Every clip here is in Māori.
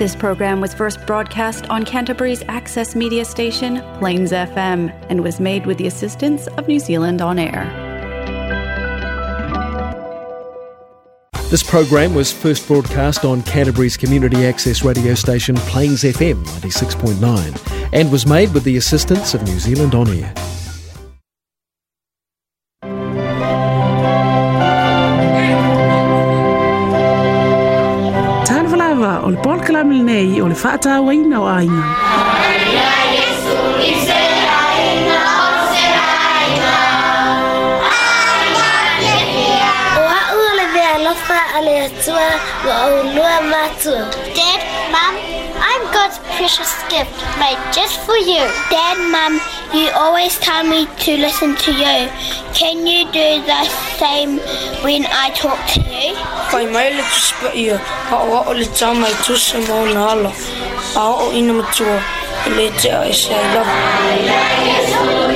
This program was first broadcast on Canterbury's access media station, Plains FM, and was made with the assistance of New Zealand On Air. This program was first broadcast on Canterbury's community access radio station, Plains FM 96.9, and was made with the assistance of New Zealand On Air. famili nei o le whaatau aina o ainga. Maria Yesu i se aina o se aina. Aina ale atua wa au lua matua. Dad, Mom, I'm God's precious gift made just for you. Dad, Mom, you always tell me to listen to you. Can you do the same when I talk to you? kai am le tuspa ia a o o le tama i tusa mo na ala a o ina matua le te a e se ai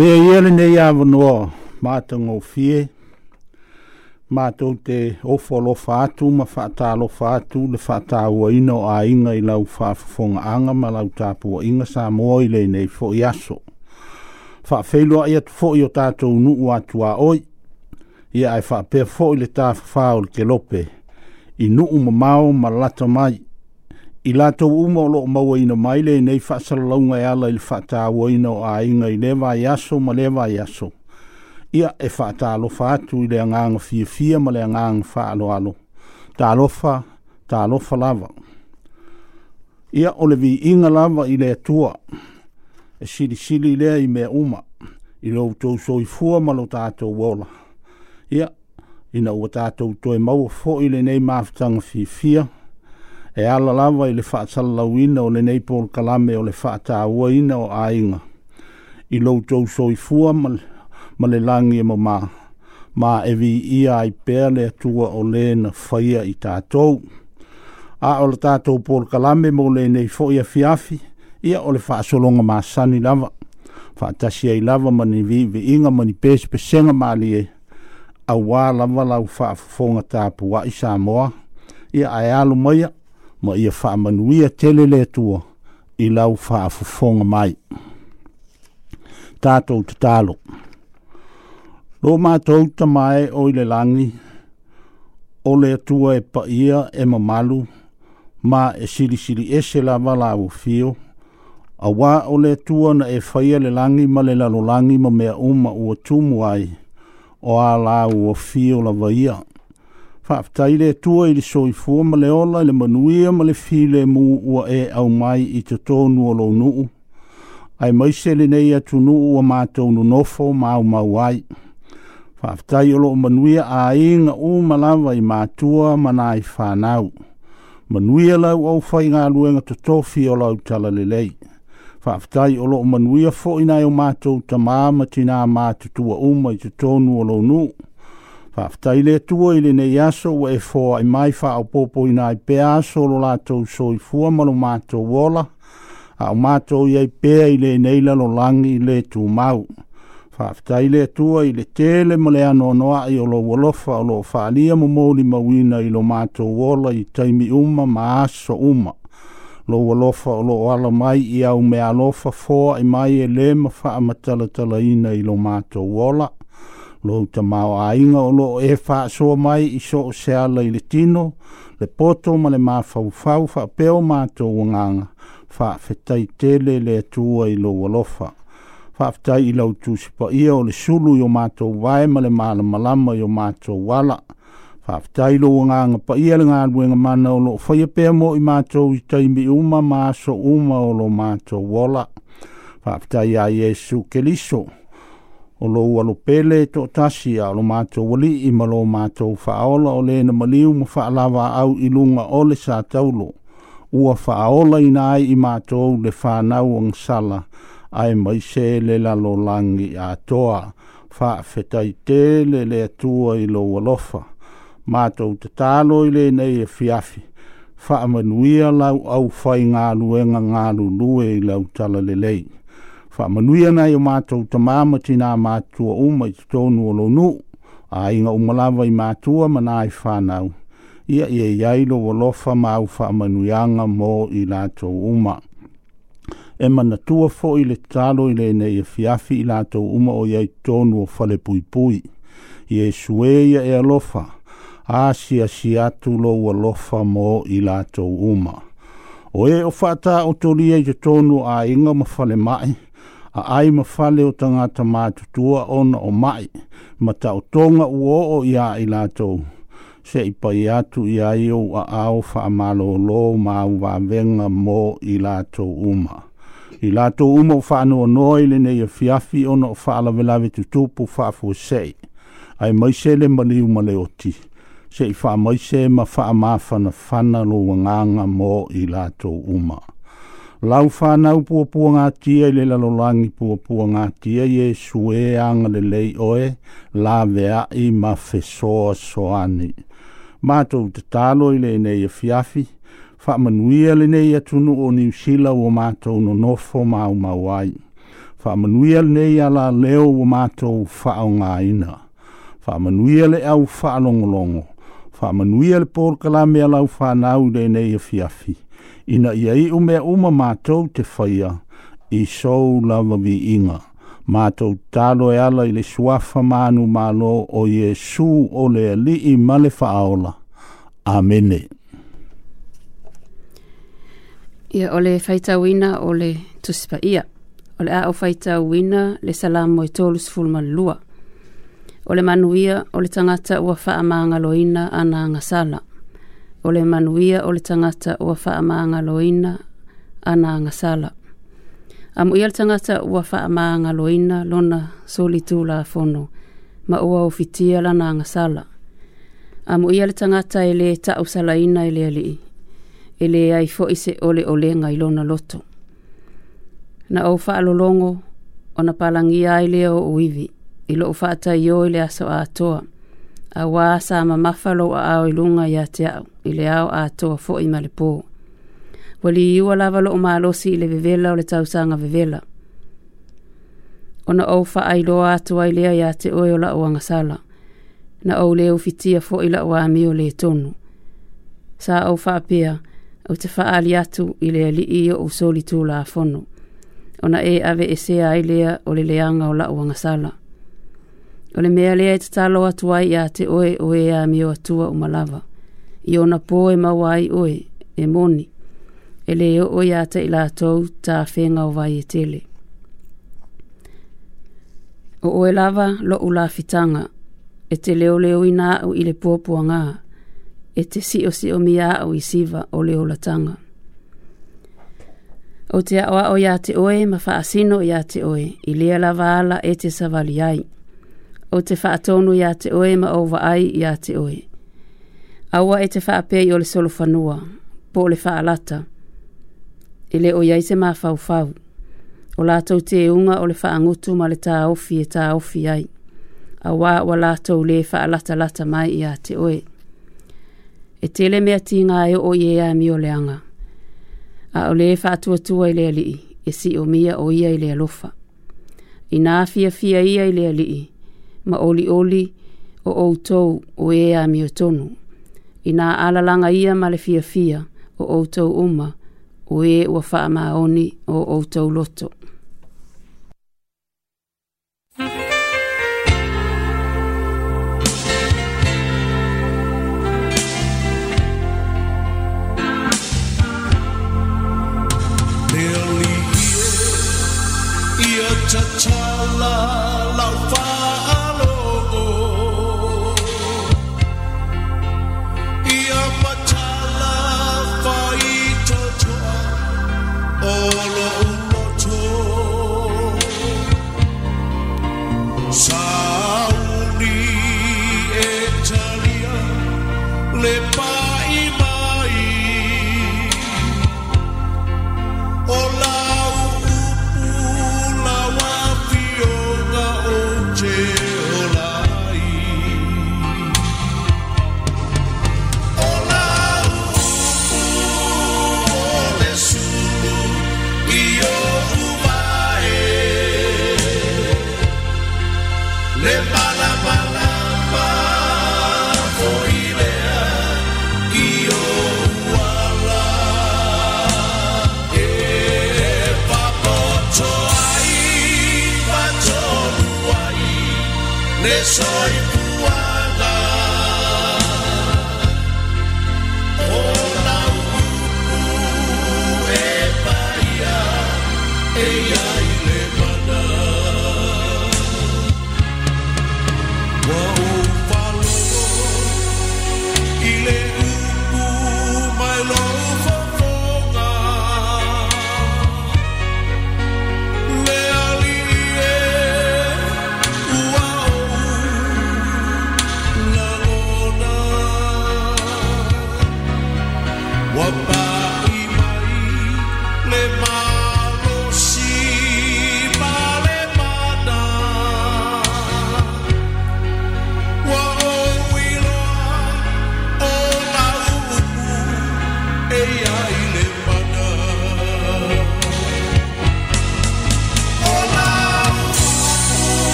be yele ne ya vno ma tango fie ma te o folo fa ma fa lo fa le fa ta ino a inga i lau fa anga ma lau ta po inga sa mo i le nei fo yaso fa felo ia tu fo io ta to nu wa tu a o ia e fa pe fo le ta fa ke lope i nu mau ma lato mai i lātou uma o loko maua ina maile i nei whaasalaunga e ala i le whaata awa ina o a inga i lewa i aso ma lewa i aso. Ia e whaata alofa atu i lea ngānga fia fia ma lea ngānga wha alo alo. Ta alofa, ta alofa lava. Ia o le vi inga lava i lea tua. E siri siri lea i mea uma. I lau so i fua ma lo tātou wola. Ia, ina ua tātou toi maua fo i le nei maafitanga fia fia. Ia, e ala lava i le whaatalawina o le Napol Kalame o le whaatawa ina o ainga. I loutou soi fua ma, ma le langi e ma ma evi ia ai pēr le atua o le na whaia i tātou. A o le tātou Paul Kalame mo le nei fōi a fiafi, ia o le whaasolonga ma sani lava. Whaatasi ai lava ma ni vive inga ma ni pēs pe senga ma li e. A wā lava lau whaafonga tāpua i Samoa, ia ai alu maia ma ia manuia tele le tua i lau whaafufonga mai. Tātou te tālo. Lō mātou ta mai o le langi, o le tua e paia e mamalu, ma e sirisiri ese la wala o fio, a wā o le tua na e whaia le langi ma le lalolangi ma mea uma ua tumu ai, o a la o fio la vaia whaaptai le tua i le soifua ma le ola i le manuia ma le file mu ua e au mai i te tonu o lau nuu. Ai maise le nei atu nuu ua mātou nu nofo mau mau ai. Whaaptai o loo manuia a inga u malawa i mātua mana i whanau. Manuia lau au whai ngā luenga te tofi o lau tala le lei. Whaaptai o loo manuia fo inai o mātou tamāma tina mātutua uma i te tonu o lau nuu. Pa aftai le tua i le nei aso ua e fōa i mai wha au pōpō i nai pē aso lo lātou so i fua malo mātou wola, a o mātou i ai pē i le nei lalo langi le tū mau. Pa aftai le tua i le tēle ma le anō noa i o lo walofa o lo whālia mo mōli mawina i lo mātou wola i taimi uma ma aso uma. Lo walofa o lo ala mai i au me alofa fōa i mai e le ma amatala tala ina i lo mātou wola lo te mau ainga o lo e fa so mai i so se ala le tino le poto ma le ma fau fau fa peo ma to nganga fa fetai tele le tua i lo lofa fa fetai i lo tu sipa ia o le sulu yo ma to vai ma le mala malama yo ma to wala fa fetai lo nganga pa ia le ngan wenga mana o lo fa ia pe mo i ma to i tai mi uma ma so uma o lo ma to wala fa fetai a Jesu Kristo o lo walo pele e to tasi a lo mato wali i malo mato faola o le na maliu mo faalawa au ilunga o le sa taulo ua faola i na ai i mato le fanau ang sala ai mai se le lalo langi a toa fa fetai te le le atua i lo walofa mato te talo i le nei e fiafi fa amanuia lau au fai ngalu e ngalu lue i lau tala le lei whamanui ana i o mātou ta māma tina mātua uma i tonu o lonu, a inga umalawa i mātua mana i whanau. Ia ia iailo wa lofa māu whamanuianga mō i lātou uma. E mana tua fo i le talo i le ne i fiafi i lātou uma o iai tonu o fale pui pui. E ia e e lofa, a sia siatu lo wa lofa mō i lātou uma. Oe e o fata o tolia i tonu a inga mawhale mai, a ai ma fale o tanga ta mātutua ona o mai, ma ta o tonga uo o ia i lātou. Se i pai atu i ai a au wha amalo o ma au wā mō i lātou uma. I lātou uma o whanu o noi le nei a fiafi ona o wha alawe lawe tu tupu wha fu sei. Ai mai se le mali uma le oti. Se i wha mai se ma wha amafana whana lo wanganga mō i lātou Uma lau whanau puapua ngā tia i le lalolangi puapua ngā tia i e sue anga le lei oe la vea i ma whesoa soani. Mātou te tālo i le nei e fiafi, whamanuia le nei atunu e o ni usila o mātou no nofo mau mauai. Whamanuia le nei ala leo o mātou whao ngā ina. Whamanuia le au whaalongolongo. Whamanuia le pōrkala mea lau whanau le nei e fiafi. fiafi ina ia i umea uma mātou te whaia i sou lava vi inga. Mātou tālo e ala i le suafa mānu mālo o Iesu o le li i male whaaola. Amene. Ia o le whaitau ina o le tusipa ia. O le a o whaitau ina le salamo i e tōlus fulma O le manuia o le tangata ua wha a maanga loina ana ngasala o le manuia o le tangata ua faamaga loina ana agasala a muia le tagata ua faamaga loina lona solitu lafono ma ua ofitia lana agasala a muia le tagata e lē taʻusalaina e le alii e lē e ai foʻi se oleolega i lona loto na ou faalologo ona palagia ai lea oo uivi i e loʻu faataio i e le aso atoa a auā sa mamafa lou aao i luga iā te au i le ao atoa foʻi ma le pō ua liiua lava loo malosi i le vevela o le tausaga vevela ona ou faailoa atu ai lea iā te oe o la'u agasala na ou lē ufitia foʻi la'u ami o le tonu sa ou faapea au te faaali atu i le alii o usoli tulafono ona e ave esea ai lea o le leaga o la'u agasala O le mea lea e tatalo atu ai ia te oe oe a meo atua o malawa. I ona pō e maua ai oe, e moni. E le o oe a te tau ta whenga o vai e tele. O oe lava lo la fitanga. E te leo leo nā au i le pōpua ngā. E te si o si o mia au i siva o leo latanga. O te aoa o ia te oe, asino ia te oe. I lea lava ala e te savali ai. o te whaatonu ia te oe ma ova ai ia te oe. Awa e te whaapei o le solo whanua, po le whaalata. E I le o iai se ma fau fau. O lātou te unga o le whaangutu ma le tā ofi e tā ofi ai. A wā wa lātou le whaalata lata mai ia te oe. E tele mea tī ngā e o i ea mi ole le anga. A o le e whaatua i le alii, e si o mia o ia i le alofa. I nā fia fia ia i le alii, ma oli oli o outou o e a miotonu. Ina alalanga ia ma le fia fia o outou uma o e ua fa'amaoni o outou loto. They'll leave here, ia solo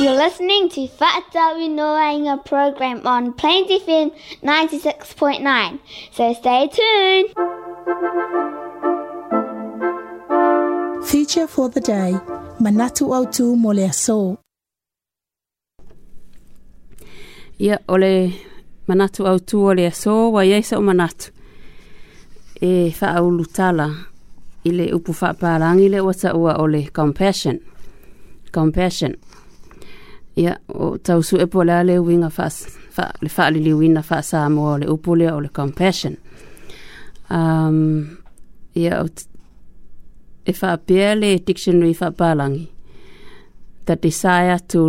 You're listening to Fat Darwin Noanga program on Plains FM 96.9. So stay tuned. Feature for the day Manatu Autu Moleaso. Ia ole manatu tu ole aso wa iaisa o manatu. E whaaulu tala i le upu parangi le wata ua ole compassion. Compassion ia o tausu e pola le winga fa fa le fa le wina fa sa mo le upu le o le compassion um ia o e fa le dictionary fa palangi the desire to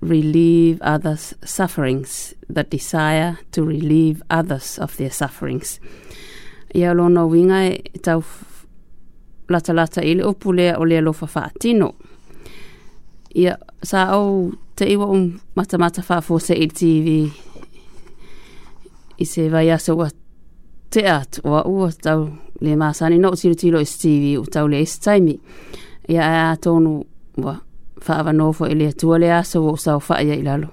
relieve others sufferings the desire to relieve others of their sufferings ia lona winga e tau latalata i le upu lea o le alofa faatino ia sa au te iwa o mata mata wha fosa i TV i se vai asa ua te at o a ua tau le māsani no tiro tilo is TV o tau le is taimi i a a tonu wa whaava nofo i le atua le asa o sau wha ia ilalo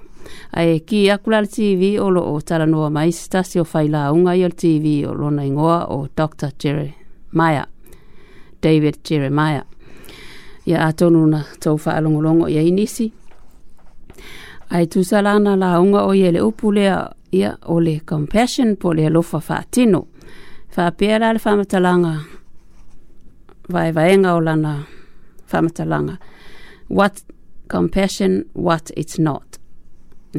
ai ki akulal TV o lo o tala noa mai stasi o fai la unga i al TV o lona ingoa o Dr. Jerry Maya David Jerry Maya ia tonu na tau wha alongolongo i inisi Ai tu salana la unga o ia le upu lea ia o le compassion po le alofa whaatino. Whapea la le whamatalanga. Vai vaenga o lana whamatalanga. What compassion, what it's not.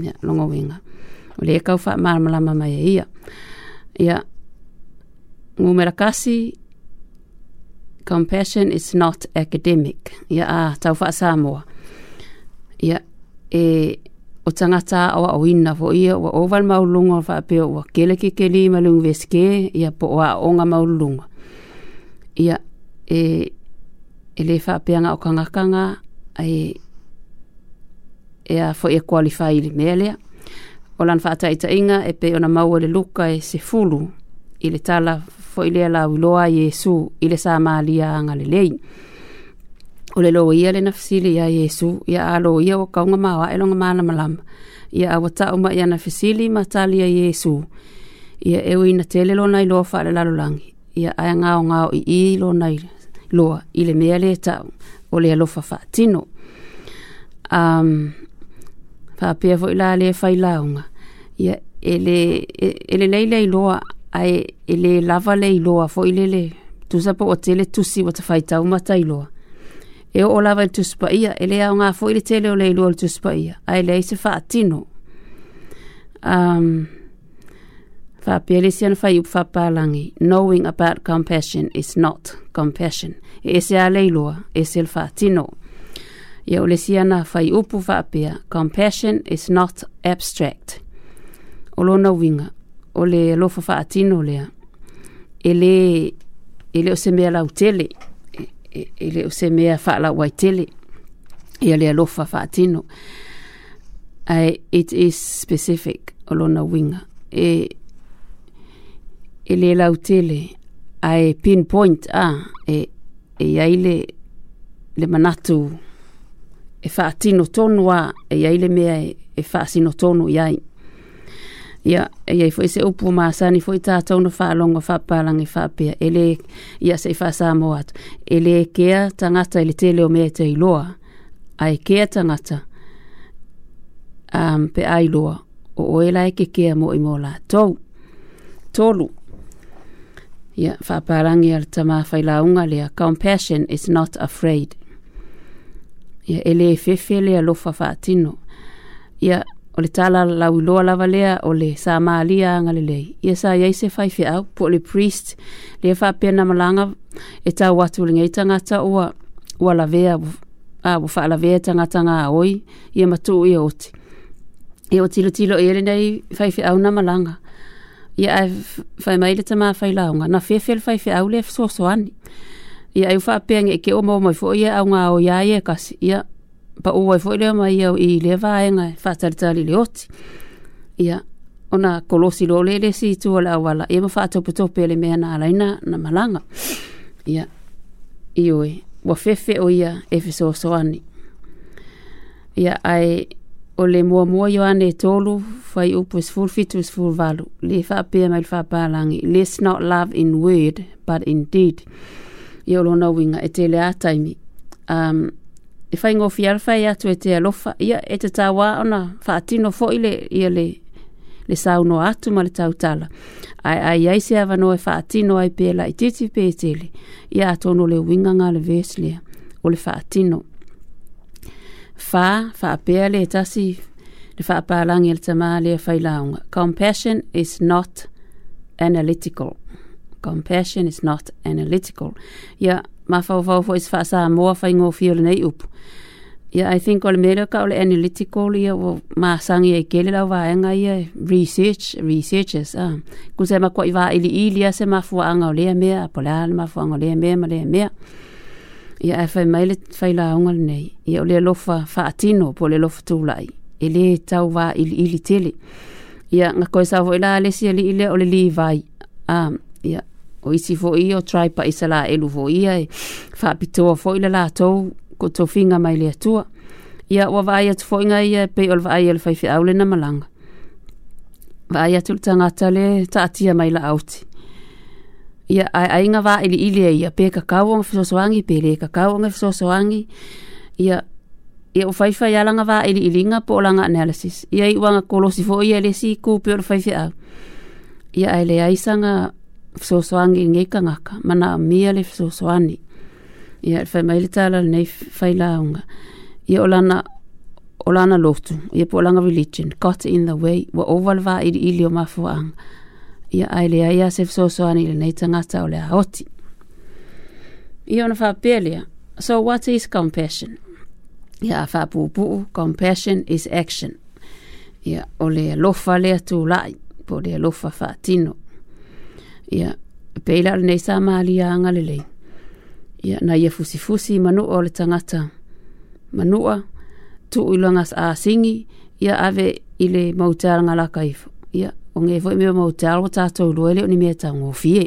Ia, longa winga. O le e kau whaamaramalama mai e ia. Ia, ngumera kasi, compassion is not academic. Ia, a, tau wha Samoa. Ia, e o tangata o a oina fo ia o oval maulunga o whapeo o kele ke ke li malung veske ia po o a onga maulunga. Ia e, e le whapeanga o kangakanga e, e a fo ia e qualify li melea. O lan whaata inga e pe na maua le luka e se fulu i tala fo i lea la uiloa Jesu i sa maalia anga le lei. o e le e loa ia lena fesili iā iesu ia alo ia ua kauga maoaʻe loga malamalama ia aua taʻu ana fesili ma talia iesu ia eu ina tele lona iloa faalalolagi ia ae agaogao iī lona loa i le mea lē taʻu o le alofa faatino um, faapea foʻi la lē failauga ia e lelei le iloa ae e, e lē lava le iloa foʻi lele tusa po ua tele tusi ua tafaitau ma tailoa e o lava i tuspaia e lea o ngā fo i o le ilua i tuspaia ai lea i se whaatino um, whapia le sian whai upa whapalangi knowing about compassion is not compassion e ese a le e se le tino. E o le siana whai upu pia, compassion is not abstract o lona winga o le lofa whaatino lea e le e le o se mea lau tele e, le se mea whaalau ai tele ia le alofa whaatino ai it is specific o lona winga e e le lau tele ai pinpoint a ah, le manatu e whaatino tonu a e ai mea e, e whaasino tonu iai ia ia i foʻi seʻupu o masani foʻi tatou na faalogo faapalagi faapea e lē ia seʻi faasamo atu e lē kea tagata i le tele o mea teiloa ae kea tagata am pe ailoa o oe lae kekea moʻi mo latou tolu ia faapalagi a le tamafailauga lea compassion is not afraid ia ele lē fefe le fa faatino ia o le tala la uloa lava lea o le sa maalia agalelei ia sa iai se au po le priest lea faapea na malaga e tau atu o legei tagata ua ua lavea a ua faalavea e tagata gaoi ia matu ia oti E ia ua tilotilo nei lenei au na malanga. ia ae faemai le tamafailaoga na fefe le faifeau lea fesoasoani ia ai u faapea gee ke o maomai foi ia au gaoia ia e kasi ia pa o ai e foi le mai au i le va enga fa tartali le oti ia ona kolosi lo le le si tu la wala e ma fa to puto pele me na ala ina na malanga ia i oi wa fefe o ia efeso so ani ia ai o le mua mua yo ane tolu fai upo is e full fit is e full valu le fa pe ma fa pa langi let's not love in word but in deed yo lo no winga etele a taimi um e fai ngofi arfa e atu e alofa ia e te tawa ona whaatino fo ile le le le sau no atu ma le tau tala. Ai ai ai se ava no e whaatino ai pēla i titi pētele e ia atono le winganga le veslea o le whaatino. Fa, fa apea le tasi le fa apalangi le tama le a fai launga. Compassion is not analytical. Compassion is not analytical. ya sa mo fa ingo fi le nei up ya i think all le le ka ole le analytical ia ua masagi ai kele va nga ye research researches a ah. kusai makuaʻi ili ili se fu anga lea me a pola le mafuaaga anga lea me ma lea mea ia ae fai mai le nei ya ia lo fa fa faatino po le alofa tulaʻi e lē tau ili tele ia gakoe sa foʻi la lesi alii ili o le li vai ah o isi fo i o try pa isa la elu fo ia e whapitoa fo i la lātou ko tō finga mai le atua. Ia ua vai atu fo inga ia pe olva ai el faifi au le na malanga. Vai atu le tangata le taatia mai la Ia ai ainga va ili ili ia pe kakau anga fisosoangi pe le kakau anga fisosoangi. Ia ia o faifa ia langa va ili ilinga po langa analysis. Ia i wanga kolosi fo ia le si ku pe olva faifi Ia ai le aisanga fesoasoagi i gai kagaka manaamia le fesoasoani ia e faimai le tala lenei failauga ia o lana o lana lotu ia po o religion got in the way ua ova le vaili'ili o mafuaaga ia ae lea ia se fesoasoani i lenei tagata o le aoti ia ona faapea lea so what is compassion ia a faapuupuu compassion is action ia o le alofa le atula'i po le alofa faatino ia peila le nei sa mali anga le ia na ia fusi fusi manu o le tangata manua tu ilanga sa singi ia ave ile mautar ngala kaif ia o nge foi me mautar o tato luele ni me tang o fie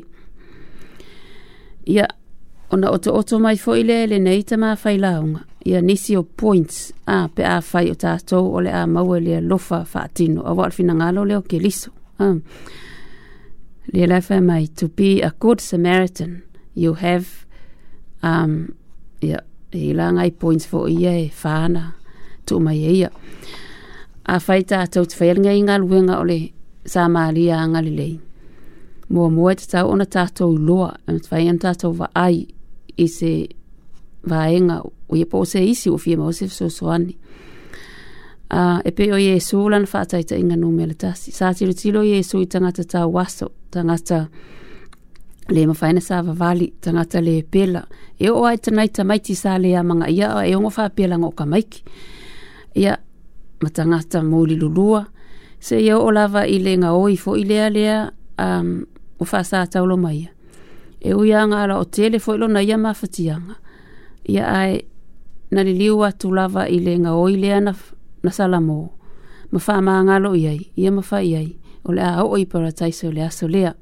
ia ona oto oto mai foi le le nei tama fai launga ia nisi o points a pe a fai o tato ole a mau le lofa fatino a wal fina ngalo le o keliso ah. Lelafamai, to be a good Samaritan, you have um ia long eye points for ye, fana, to my mai e A fighter tātou te whaelinga i ngā luenga o le sā māria anga le lei. Mua mua te ona tātou loa, am te whai an tātou wa ai i se vaenga o ia po se isi o fia se so soani. Uh, e pe o Yesu lan whātaita inga no tasi. Sā tiro tilo Yesu i tangata tā waso. tangata le mawhai na sa wawali, tangata le pela. E o ai tanai tamaiti sa le a manga ia, e ongo wha pela ngau maiki. Ia, ma tangata mouli lulua. Se ia o lava i le ngā oi fo i lea lea, um, o wha sa taulo mai. E ui anga ala o tele fo ilo na ia mawhatianga. Ia ai, na li liu atu lava i le ngā oi lea na, na salamo. Ma ngalo maangalo iai, ia ma wha iai o le a o i para le aso lea.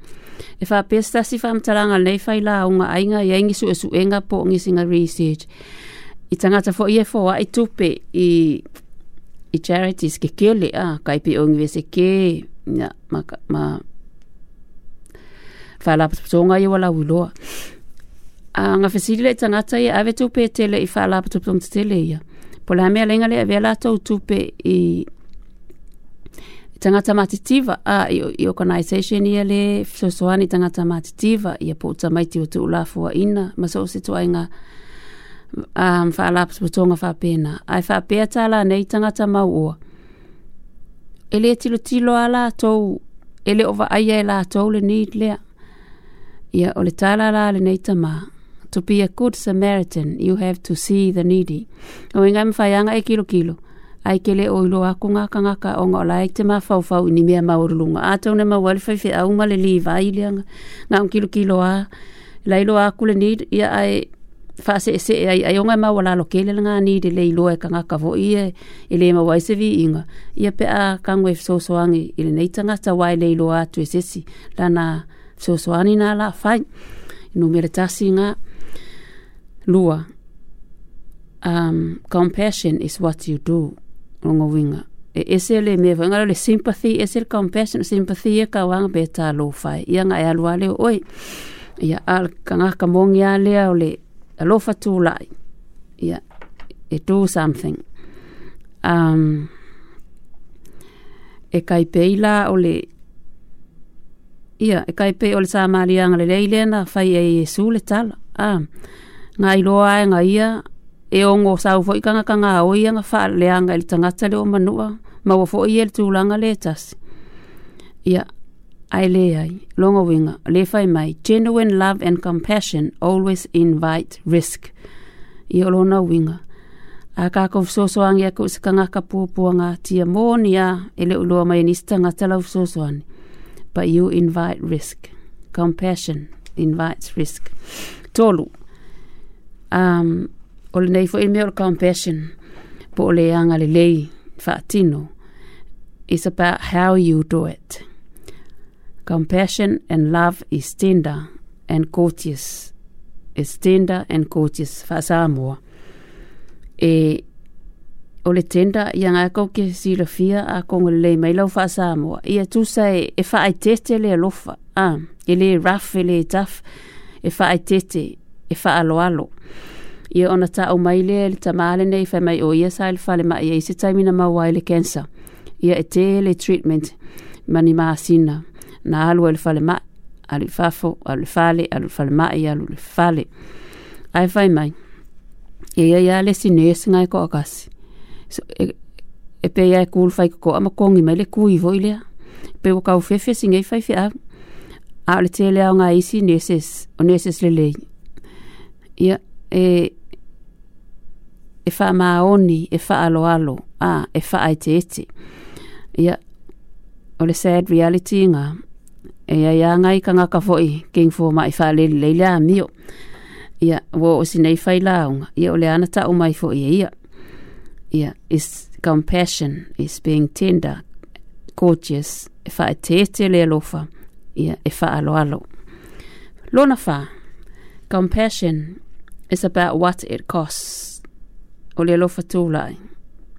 E wha pesta si wha mtaranga nei whai la o ngā ainga i aingi su e su enga po ngi singa research. I tangata fo i e fo a i tupe i, i charities ke ke le a kai pe o ngi wese ke nga ma, ma whala patoptonga i wala wiloa. A ngā fesirile i tangata i ave tupe e tele i whala patoptonga te tele ia. Pola hamea lenga le a vela tau tupe i tangata matitiva a i, i organization ia le fisoasoani tangata matitiva ia po utamaiti o tuulafuaina ma so o se toaiga um, faalapotopotoga fa ae faapea nei tangata mauoa e tilo tilotilo a latou e lē ovaaia e latou le need lea ia ole tala la nei tama to be a good samaritan you have to see the needy o igai yanga e kilo kilo ai kele o a kunga kanga ka o ngola ai te maa fau ni mea maoru lunga. A tau ne au male li iwa i lianga ngā un kilo kilo a la ilo a kule ni ia ai fase e se e ai onga maa wala lo kele langa ni de le ilo e kanga ka vo ia e, e le maa waise inga. Ia pe a kangwe e fsoswangi ili neitanga ta wai le ilo a tu esesi lana fsoswani na la fai. Numere tasi ngā lua. Um, compassion is what you do rongo winga. E ese le mewa, ngaro le sympathy, ese le compassion, sympathy e ka wanga be ta lo fai. Ia nga e alua leo, oi, ia al ka ngaka mongi a lea o le alofa tū lai. Ia, e do something. Um, e kai peila o le ia e kai pe o le sa maria le leile na fai e su le tala a ah, nga loa e ngai ia e ongo sau fo ikanga kanga o ia nga fa le anga il tangata le o manua ma ia le tas ia ai le ai longa winga le fai mai genuine love and compassion always invite risk ia lona winga a ka ko so so ang ia ko kanga ka pu pu nga tia monia ele ulo mai ni stanga tala so so but you invite risk compassion invites risk tolu um o le nei foʻi mea o le compassion po o le lelei faatino is about how you do it compassion and love is tender and courteous is tender and courteous faasamoa e o le tenda ia gakou ke silafia akogo lelei mai lau faasamoa ia tusa e, e faaaitete le alofa ah, e lē raf e lē taf e faaaitete e faaaloalo alo ia ona taʻu mai lea i le tamaale nei faamai o ia sa i le falemaʻi ai se taimina maua i le cancer ia e tē le treatment ma ni masina na alu ai le falemaʻi alu i e fafo alu i e fale alu i e falemaʻi alu i fale ae fai mai ia ia iā lesi ne segae koʻakasi so, e, e pe ia e kulu faikokoʻa makogi mai le kui foʻi lea pe ua kaufefia sigei faifeʻau a o le tele aoga isi neses o neses lelei ia e e wha maoni, e wha alo alo, a, e wha ai te ete. Ia, o le sad reality ngā, e ia ia ngai ka ngaka foi, king fō mai wha lele leila mio. Ia, wo o sinei whai launga, ia o le ana tau mai foi e ia. Ia, is compassion, is being tender, courteous, e wha e te ete le alofa, ia, e wha alo Lona wha, compassion is about what it costs. o le alofa tūlai.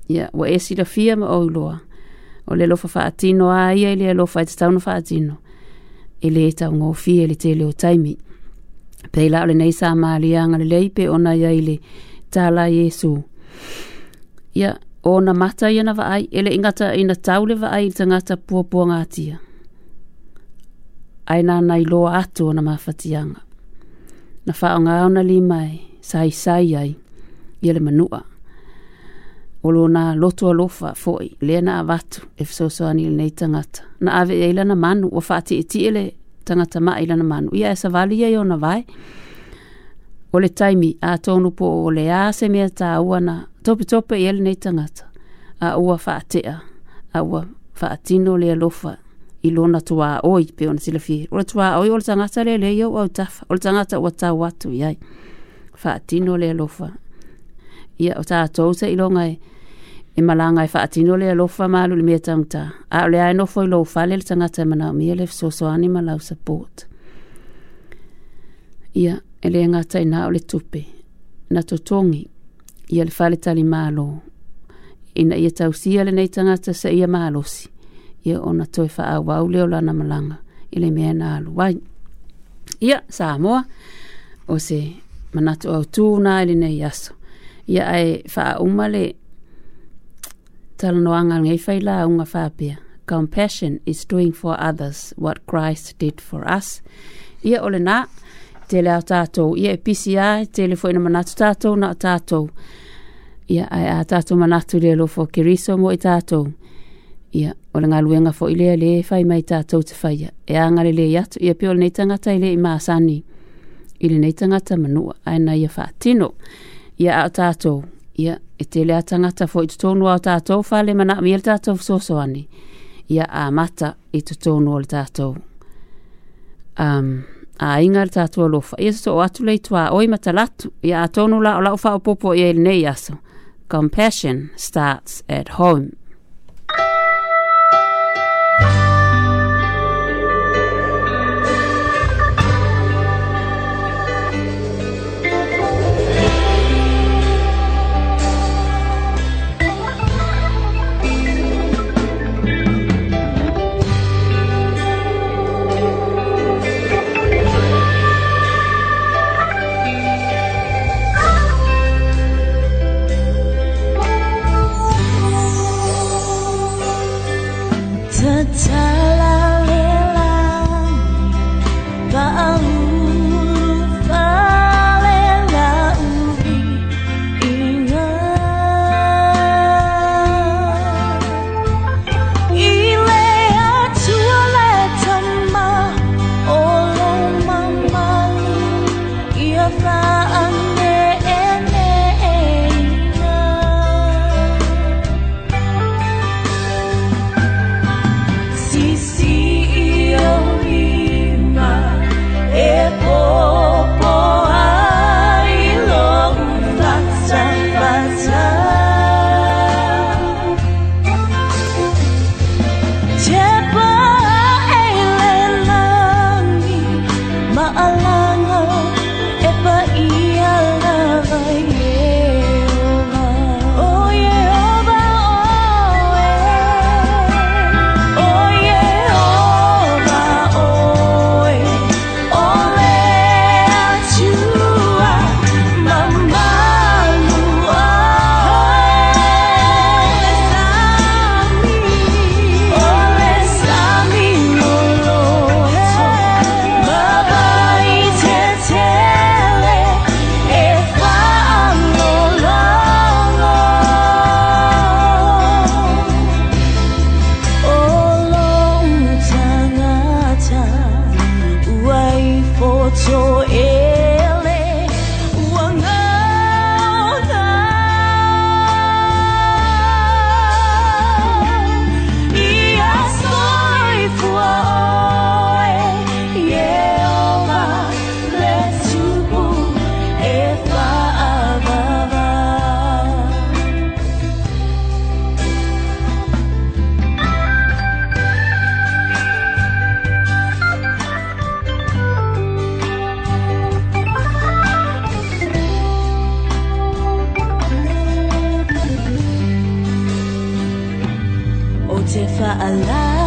Ia, yeah. wa e sila fia ma oi loa. O le alofa wha atino a ia le alofa e te tauna wha atino. E le tau ngō fia le te leo taimi. Pei o le neisa ma le anga le leipe o na ia le tala Yesu. Ia, yeah. o na mata ia na vaai, e le ingata ina tau le vaai i tangata puapua ngātia. Aina nai loa atu o na mawhatianga. Na whaonga au na limai, sai sai ai ia le manua o lo na alofa foi le na avatu e fesoasoani i lenei tagata na ave e iai lana manu ua faatiitii e le tagata maa e i lana manu ia e savali ai ona vae o le taimi atonu po o lea se mea tāua na topetope ia lenei tagata a ua faatea a ua faatino le alofa i lona oi, pe ona silafie o le tuāoi o le tagata lelei ou au tafa o le tagata ua tau atu iai faatino le alofa ia o tātou sa ilonga e e malanga e whaatino le alofa maalu le mea tangta. A le aeno fo ilo ufale le tangata e mana o mea le fsoso anima lau support. Ia, ele ngata ina o le tupe. Na totongi, ia le fale tali maalo. Ina ia tausia le nei tangata sa ia maalosi. Ia ona toi faa wau leo lana malanga. Ile mea na alu. Wai, ia, saa moa. O se, manatu au tūna ele nei aso ia ai faa umale talanoanga ngai fai la unga fapia. Compassion is doing for others what Christ did for us. Ia ole nā, te leo tātou. Ia e pisi ai, te le fwena manatu tātou, nā tātou. Ia ai a tātou manatu le lofo kiriso mo i tātou. Ia, ole ngā luenga fo i lea le fai mai tātou te fai. E angare le iatu, ia pio le neitangata i le i maasani. I le neitangata manua, na ia fātino. Ia, ia a tātou. Ia e te lea tangata fo i tutonu tātou whale mana mi el tātou fisoso ani. Ia amata mata i tutonu al tātou. Um, a inga al tātou alofa. Ia so o atu lei tua oi matalatu. Ia a tonu la o lau wha o popo i el aso. Compassion starts at home. Sa alam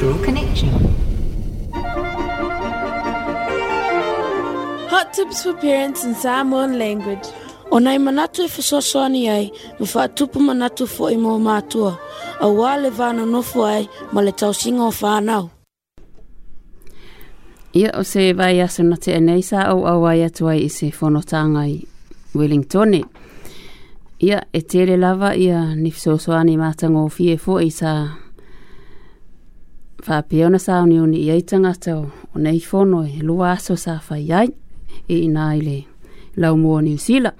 cultural connection. Hot tips for parents in Samoan language. Onai manatu e fesoasoani ai ma faatupu manatu foʻi mo matua auā le vanonofo ai ma le tausiga o fanau ia o se vai aso na te sa au au ai atu ai i se whanotanga i Wellingtone. Ia e lava ia ni fisosoani o fie fo sa faapea ona sa uniuni ia tagata ona i fono e lua aso sa fai ai e inā i le laumua niusila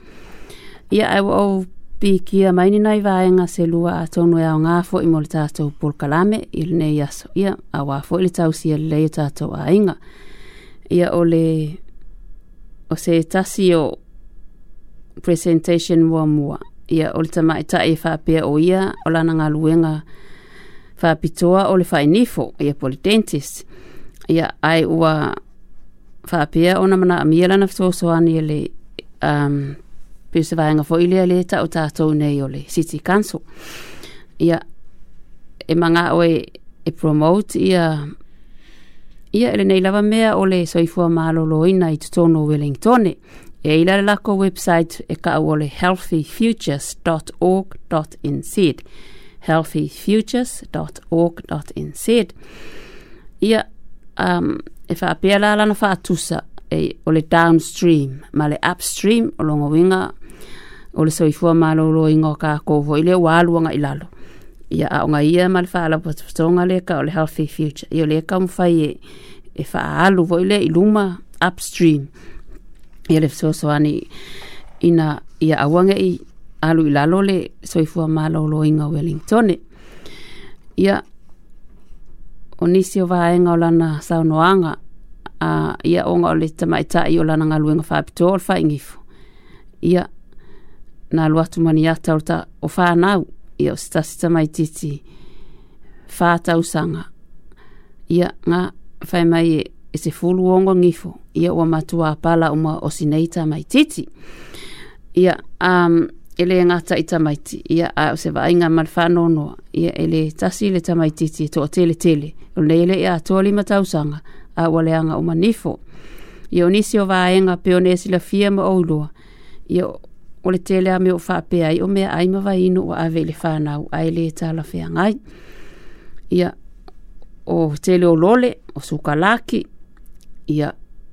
ia ae uaou pikia mai ninai vaega se lua atonu e aogā foʻi mo le tatou polokalame i lenei aso ia auā foʻi le tausia lelei o tatou aiga ia o le o se tasi o presentation muamua ia o le tamaʻitaʻi e faapea o ia o lana galuega whapitoa o le whainifo i a polidentis. Ia ai ua whapia o na mana a mielana fitosoani e le um, pisa vahenga fo ilia le ta o tātou nei o le City Council. Ia e manga o e, e promote ia ia ele nei lava mea o le soifua mālolo ina i tutono Wellingtone. E ila le lako website e ka o le healthyfutures.org.nz. Ia healthyfutures.org.nz. Ia um, e whaapea la lana whaatusa e, o le downstream ma le upstream o longa winga o le soifua ma lolo inga o kākovo i le wāluanga i lalo. Ia aonga ia ma le whaalapatonga leka o le healthy future. Ia leka mwhai e, e alu vo i le iluma upstream. Ia le ani ina ia awange i alu i lalo le soifua malōlōiga o Wellingtone ia o nisi o vaega o lana saunoaga a ia oga o le tamaʻitaʻi o lana galuega faapitoa o le faigifo ia na alu atu maniata o, o fanau ia o se tasi tamaitiiti fatausaga ia ga fai mai e e se fulu ongo ngifo ia ua matua pala uma o sinei tamaitiiti ia um, ele ngata i tamaiti ia a se va inga mal fa no no ia ele tasi le tamaiti ti to tele tele o le ele ia to li mata usanga a wale anga o manifo ia onisio va inga pionesi la fia ma o lo ia o le tele a me o fa pe ai o me ai ma va ino o ave le fa na o ai le ta la fia ngai ia o tele o lole o suka laki ia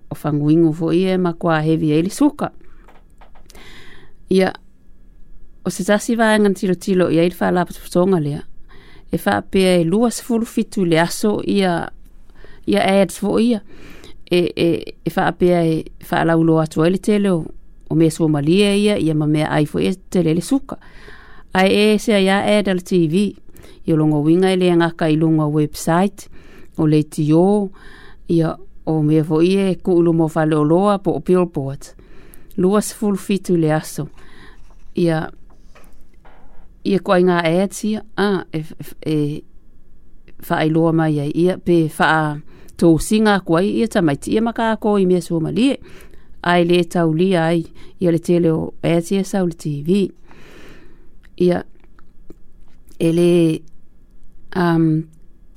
o fanguingo fo ia e ma kwa hevi ai e le suka ia O se tasi vaenga tilo tilo ia i whala pa tuputonga lea. E wha pia e lua sifuru fitu le aso ia, ia ads fo ia. E, e, e wha pia e wha laulo atu ele tele o, o mea suomalia ia ia ma mea ai fo e tele le suka. Ai e se ia ad al TV. Ia longa winga ele ngaka i longa website o le tio ia o mea fo ia e kuulu mo whale o loa po o billboard. Lua sifuru fitu le aso. Ia ia koe ngā ea tia, a, e, e, fa ai loa mai ai ia, pe fa tō singa koe ia ta mai tia maka a i mea sō ma lie, ai le tau li ai, ia le tele o ea tia sau le TV. Ia, e le um,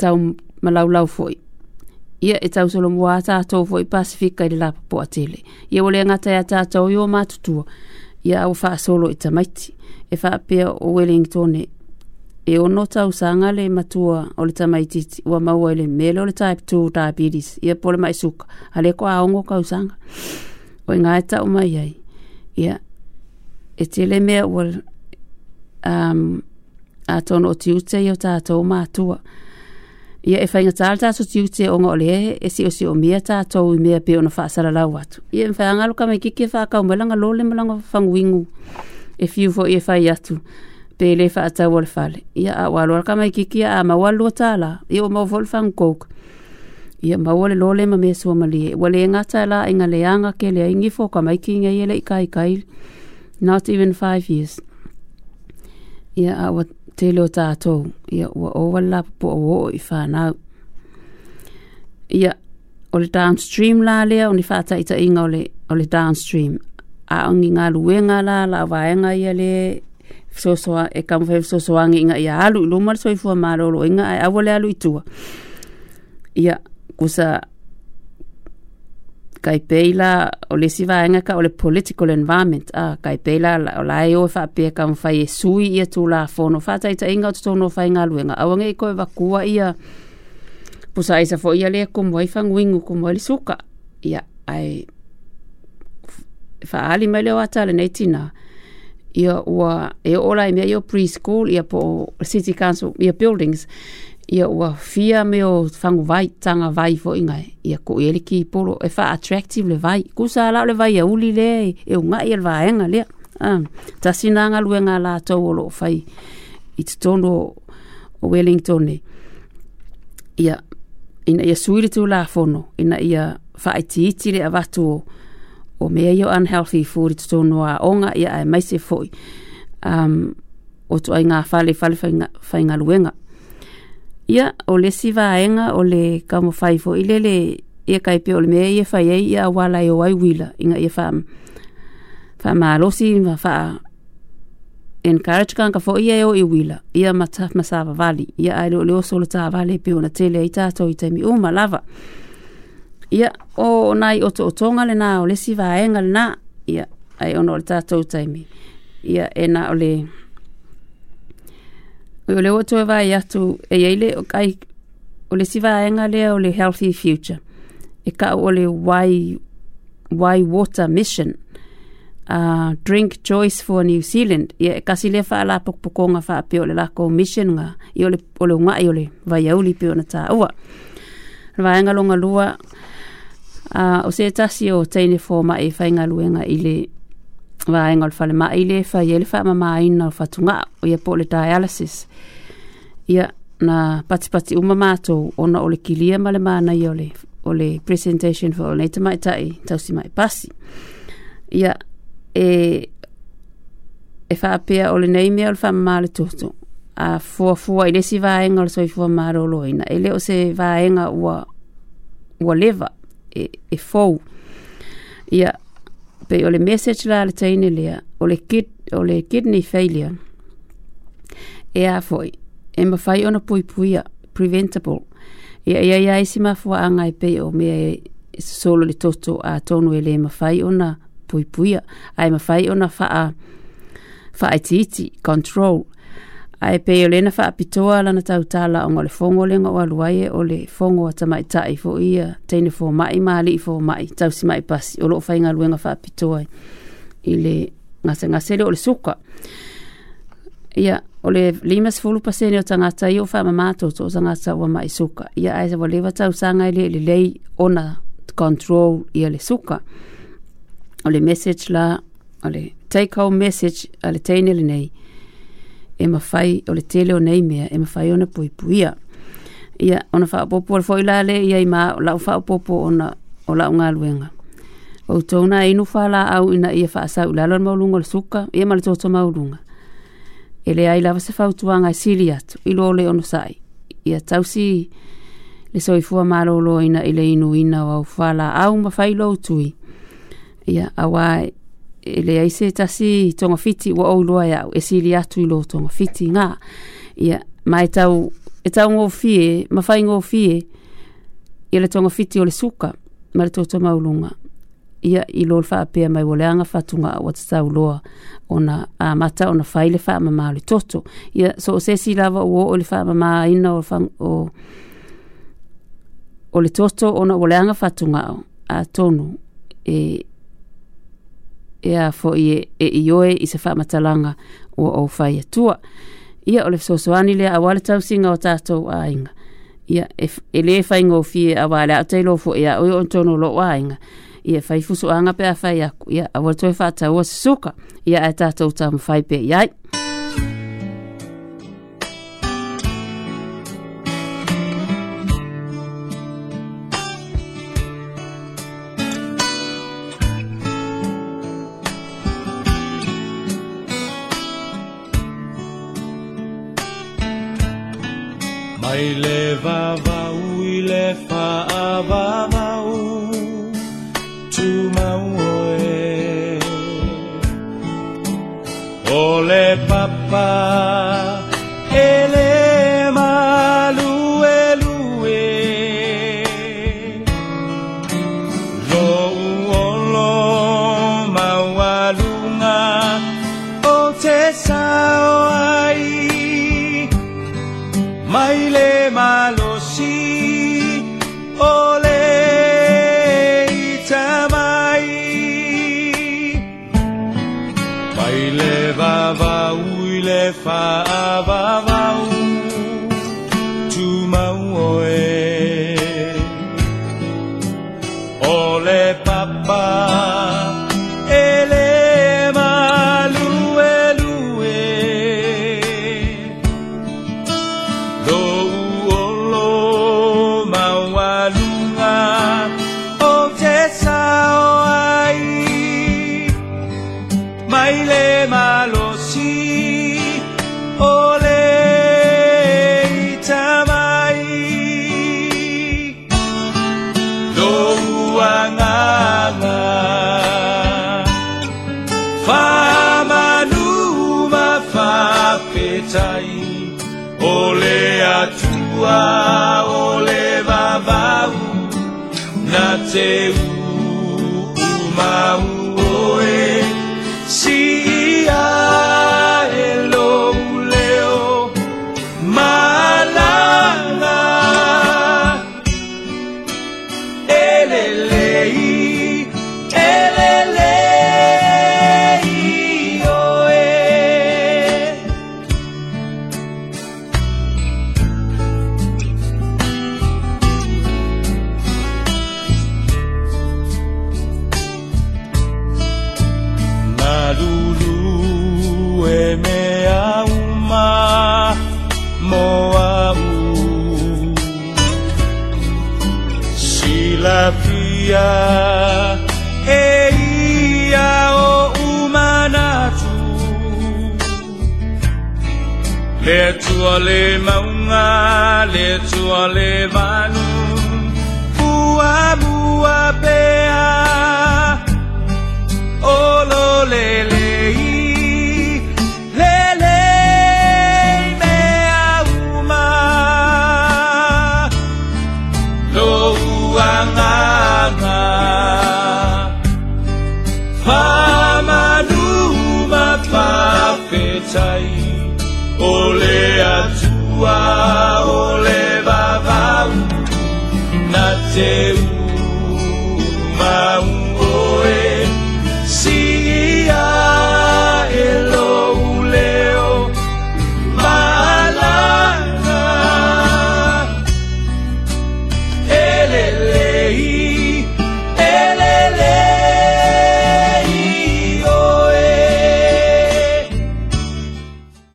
tau malaulau foi. Ia e tau solo mua a tātou foi pasifika i le lapa po a tele. Ia wale ngata ia tātou i o mātutua. Ia au faa solo i tamaiti e whaapea o Wellington e e ono tau sanga le matua o le tamaititi ua maua i le mele o le type 2 diabetes ia pole mai suka a le ko aongo kau sanga o inga e tau mai ai ia e te mea ua um, a tono o tiute i o tātou mātua ia e whainga tāle tātou tiute o ngole e e si o si o mea tātou i mea pe ono whaasara lau atu ia e mwhaangalo kama i kike whaakau melanga lole melanga whanguingu e fiu fo e fai atu pe le fa ata wal fale ia a wal wal kama kiki a ma wal lo tala i o mo vol fan kok ia ma wal lo le ma me so ma le wale ngata la inga le anga ke le ingi fo kama ki nge ile kai kai not even 5 years ia a wat te lo tātou ia ua owa lapo o o i whanau ia o le downstream la lea o ni whātaita inga o le, o le downstream a ngi ngā ruenga la, la waenga i ale, sosoa, e kamu fai sosoa ngi inga i a alu, lo mara soi fua maro inga, a wale alu i tua. Ia, kusa, kai peila, o le si waenga ka, o le political environment, a ah, kai peila, la, o lai o e fai pia kamu fai e sui i a tu la fono, fata i ta inga o tutono fai ngā ruenga, a wange i koe wakua i a, pusa isa fo i a le, kumwai fangu kumwai li suka, ia, ai, ai, faali mai leo ata le nei tina ia ua e ora i mea i o preschool ia po city council ia buildings ia ua fia me o fangu vai tanga vai fo inga ia ko i e eliki i polo e fa attractive le vai kusa alau le vai ia e uli le e unga i alwa enga lea um, ta sinanga lue ngā la tau o lo fai i te o Wellington ne ia ina ia suiritu la fono ina ia fa iti iti le avatu o o mea yo unhealthy food to tono a onga ya ai maise foi um, o tu ai ngā whale whale whai ngā luenga ia o le siva aenga o le kamo whai fo i lele ia kai pe o le mea ia whai ei ia wala yo e o ai wila inga ye fam wha maa losi wha wha encourage kanka fo ia e o i wila ya mata masava vali ya ai lo leo solo ta vali pe o tele ita tato i temi o malava ia o nai o to tonga le na o le si vaenga na ia ai ono le tatou taimi ia e na o le o le watu e vai atu e eile o kai o le si vaenga lea o le healthy future e ka o le why why water mission uh, drink choice for New Zealand ia e kasi lea faa la pokpokonga faa pio le lako mission nga i ole, ole unga i ole vai auli pio na ta ua le vaenga lua a o se tasi o teine ma e whainga luenga i le vaenga o le ma mai le whai e le wha mamaina o whatunga o ia pole dialysis ia na pati pati uma mātou ona o le kilia ma le mana i ole o le presentation for nei tamai tai tausi mai pasi ia e e whaapea o le nei mea o le whamamā le toto a fua fua i lesi vaenga o le soifua mārolo ina e o se vaenga ua ua leva e, e fou. Ia, pe o message la le teine lea, o kid, o kidney failure, e a foi, e ma fai ona pui pui preventable. Ia, ia, ia, e si ma fua anga e pe o mea e, solo le toto a tonu e le ma fai ona pui pui ai ma fai ona faa, faa iti iti, control, control, ae pei o lena faapitoa lana tautalaoga o le fogo lega o alu ai o le fogo a tamaʻitaʻi foʻi ia teine fomaʻi malii fomaʻi tausimaʻi pasi o loo faigaluega faapitoa i le gasegase lio o le suka ia o le lima sefulu pasene o tagata ia o faamamā toto o tagata ua maʻi suka ia ae saualeva tausaga i lea i lelei ona control ia le suka o le message la o le take home message a le teine lenei e mafai o le tele o nei mea e mafai ona puipuia. Ia ona whaapopo le foi lale ia i maa o ona o lau ngā luenga. O e inu whala ina ia whaasau lalo le maulunga le suka ia ma le toto mauluga E leai lava se fautuaga e sili atu ilo le ono sai. Ia tausi le soifua malolo ina ile inu o au falaau mafai lou tui. Ia awa e le ai se tasi tonga fiti wa o e ya e sili atu i tonga fiti ga ia ma e tau e taugofie mafaigofie ia le fiti o le suka ma le totou mauluga ia i lo fa pe mai ua le aga faatuga'a ua tatauloa ona a amata ona fai fa ma ma le toto ia so o sesi lava ua oo i le faamamāina o o le toto ona ua le tunga a tonu e ia foʻi e ioe i se faamatalaga ua ou fai atua ia o le fesoasoani lea auā le tausiga o tatou aiga ia e lē faigofie auā le aʻo tailo foʻi a oe o tono loo aiga ia faifusuaga pe a aku ia aua le toe faataua se suka ia ae tatou tamafai pe i ai אוי לבבה ולפאבה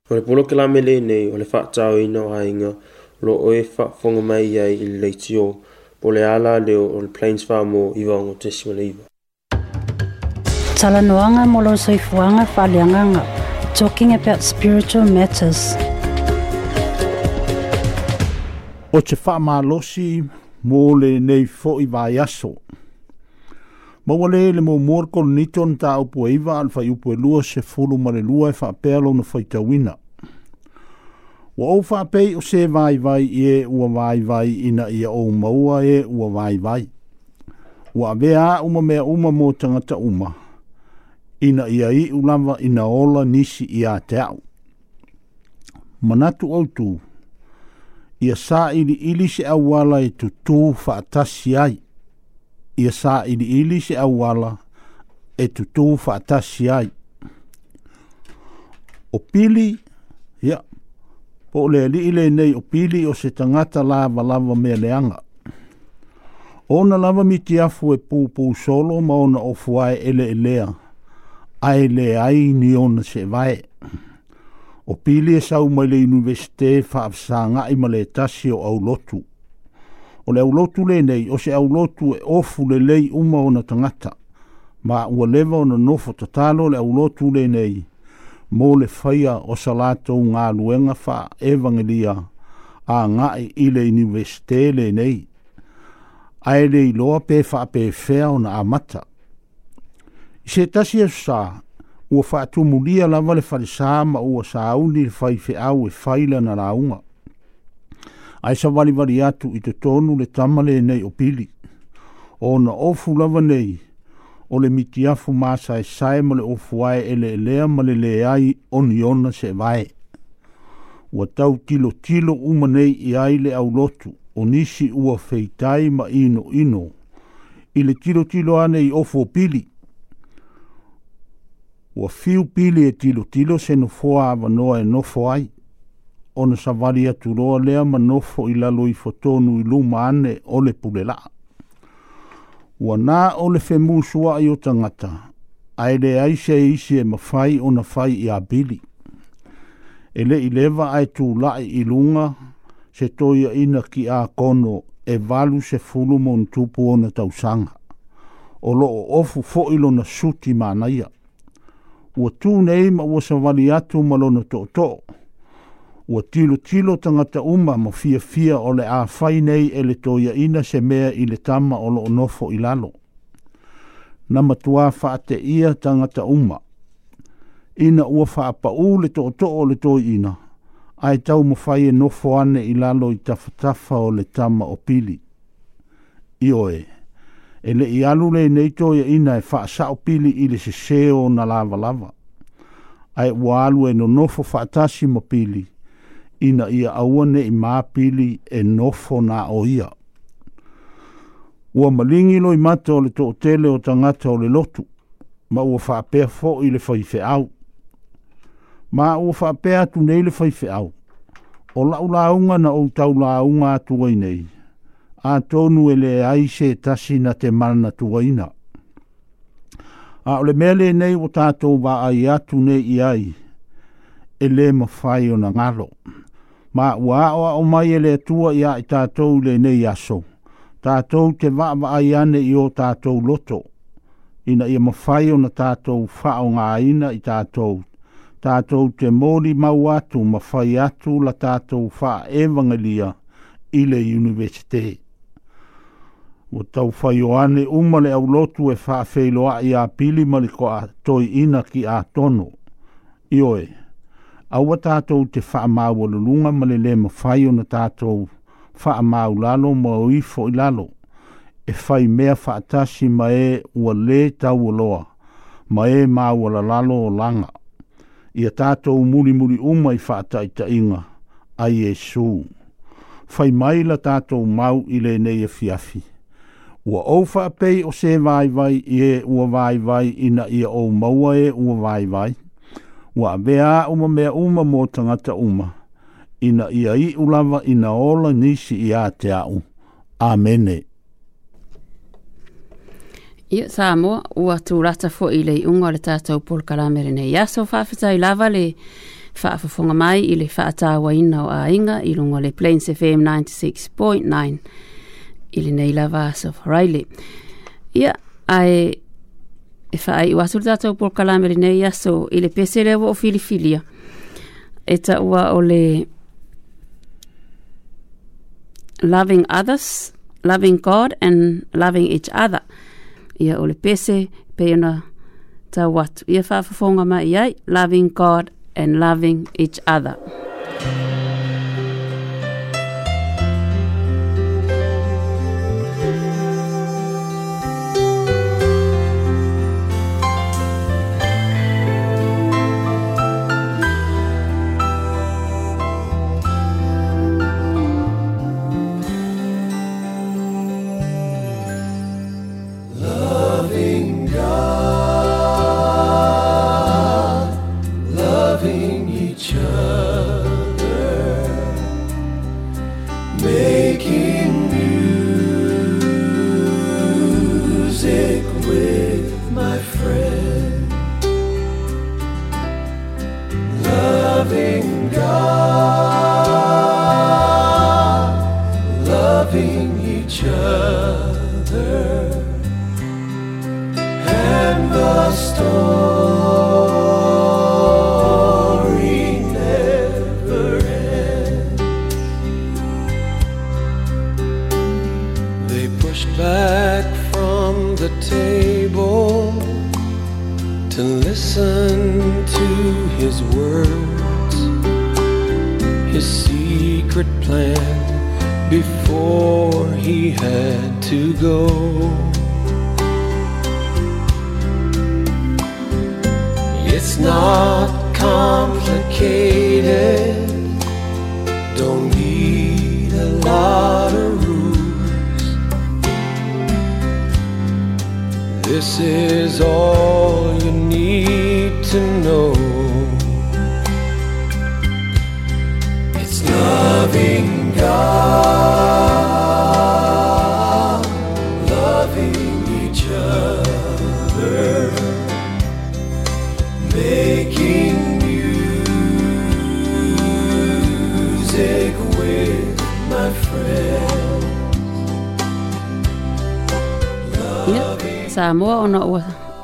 O le polo ke la mele nei o le wha tau ina o hainga lo o e wha whonga mai iai i le leiti o po le ala leo o le Plains Farm o iwa ngo te siwa le iwa. Tala noanga mo lo soifuanga wha lianganga, talking about spiritual matters. O te wha maa losi mo le nei fo i vai aso, Maua le le mo morko niton ta upo eiva al fa upo e lua se folo male lua e fa pealo na fai tawina. Wa o fa pe o se vai vai e ua vai vai ina ia o maua e ua vai vai. Ua vea uma mea uma mo tanga tangata uma. Ina ia u lava ina ola nisi ia te au. Manatu au tu. Ia sa ili ili se awala e tu fa atasi ai ia sa ini ili se awala e tutu fa atasi ai. O pili, ia, po le li ile nei o pili o se tangata lava lava mea leanga. Ona lava miti afu e pū pū solo ma ona o fuae ele e lea. Ai le ai ni ona se vae. O pili e sau mai le universite fa afsanga i ma le tasi o au lotu o le aulotu nei o se aulotu e ofu lelei uma o na tangata. ma ua leva ona nofo tatalo le aulotu nei. mo le faia o salato sa latou evangelia faaevagelia agaʻi i le universite nei. ae le iloa pe faapefea na amata i se tasi e sosā ua faatumulia lava le falesā ma ua sauli i le faifeʻau e fai na lauga ai sa wali wali atu i te tonu le tamale nei o pili. O na ofu lava nei, o le miti afu masa e sae male ofu ae ele elea male le ai oniona se vae. Ua tau tilo tilo uma nei i ai le au lotu, o nisi ua feitai ma ino ino. I le tilo tilo ane i ofu o pili. Ua fiu pili e tilo tilo se foa ava noa e no foa ona savali atu loa lea manofo i lalo i fotonu i luma ane o le pule la. Ua nā o le fe mūsua i o tangata, ai le aise e isi e mawhai o na whai i a bili. E le i lewa ai tū lai i lunga, se toia ina ki a kono e valu se fulu mon tupu o na tausanga. O lo o ofu fo ilo na suti mānaia. Ua tū nei ma ua savali atu malona to toa o tilo tilo tangata uma mo fia fia o a fai nei e le toia ina se mea i le tama o lo onofo i lalo. Na matua faate ia tangata uma. Ina ua faapa u le to to o le toi ina. Ai tau mo fai e nofo ane i lalo i tafatafa o le tama o pili. Io e. E le i alu le nei toia ina e faa o pili i le se seo na lava lava. Ai ua alu e no nofo faatasi mo pili. Pili ina ia aua ne i mapili e nofo na o ia. Ua malingi lo i mata o le tō tele o tangata o le lotu, ma ua whapea fo i le whaife au. Ma ua whapea tu nei le whaife au. O lau launga na o tau launga atua i nei. A tonu e le aise tasi na te mana tua ina. A ole mele nei o tātou wa ai atu nei i ai. E le mawhai o na Ngalo ma ua o o mai ele tua ia i tātou le nei aso. Tātou te wa ai ane i o tātou loto. Ina ia mawhai o na tātou whao ngā ina i tātou. Tātou te mōri mau atu mawhai atu la tātou wha evangelia i le universite. O tau whai o ane umale au lotu e wha feiloa i a pili maliko a toi ina ki a tono. Ioe aua tatou te faamaualuluga ma lelē mafai ona tatou faamau lalo ma o ifo i lalo e fai mea faatasi ma e ua lē taualoa ma e maua lalo o laga ia tatou mulimuli uma i faataʻitaʻiga a iesu fai mai la tatou mau i lenei fiafi. E ua ou faapei o se vai i e ua vai ina ia ou maua e ua vai wa vea uma mea uma mō tangata uma. Ina ia i ulawa ina ola nisi i a te au. Amene. Ia sā mua, ua tū rata fo i lei unga le tātou pol karamere nei. Ia so whaafita i lava le whaafafonga mai i le whaatawa ina o a inga i lungo le Plains FM 96.9 i le nei lava so whareile. Ia, ai e whaai watu tātou por kalamere nei aso i le pese lea o filifilia. E ta ua o loving others, loving God and loving each other. Ia o le pese pe ona tau watu. Ia whaafafonga mai ai, loving God and loving each other. complicated. Don't need a lot of rules. This is all you need to know. It's loving God. sa moa ona ua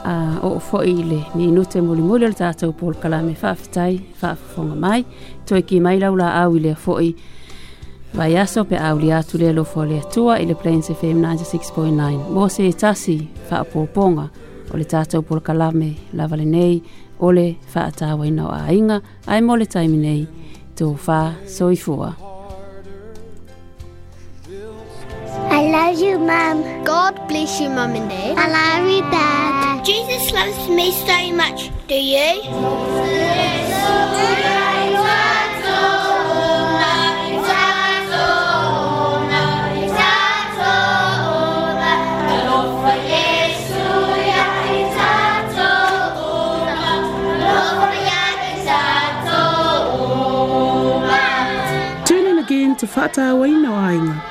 a o fo'i le minute muli muli le tātou pol kalame whaafitai, whaafonga mai, toi ki mai laula au i le fo'i vai aso pe au li atu le lofo le atua i le Plains FM 96.9. Mō se tasi whaapōponga o le tātou pol kalame lava le nei o le whaatawaina o ainga, ai mō le taimi nei tō wha soifua. love you, Mum. God bless you, Mum and Dad. I love you, Dad. Jesus loves me so much. Do you? again to Fata Wainawainga.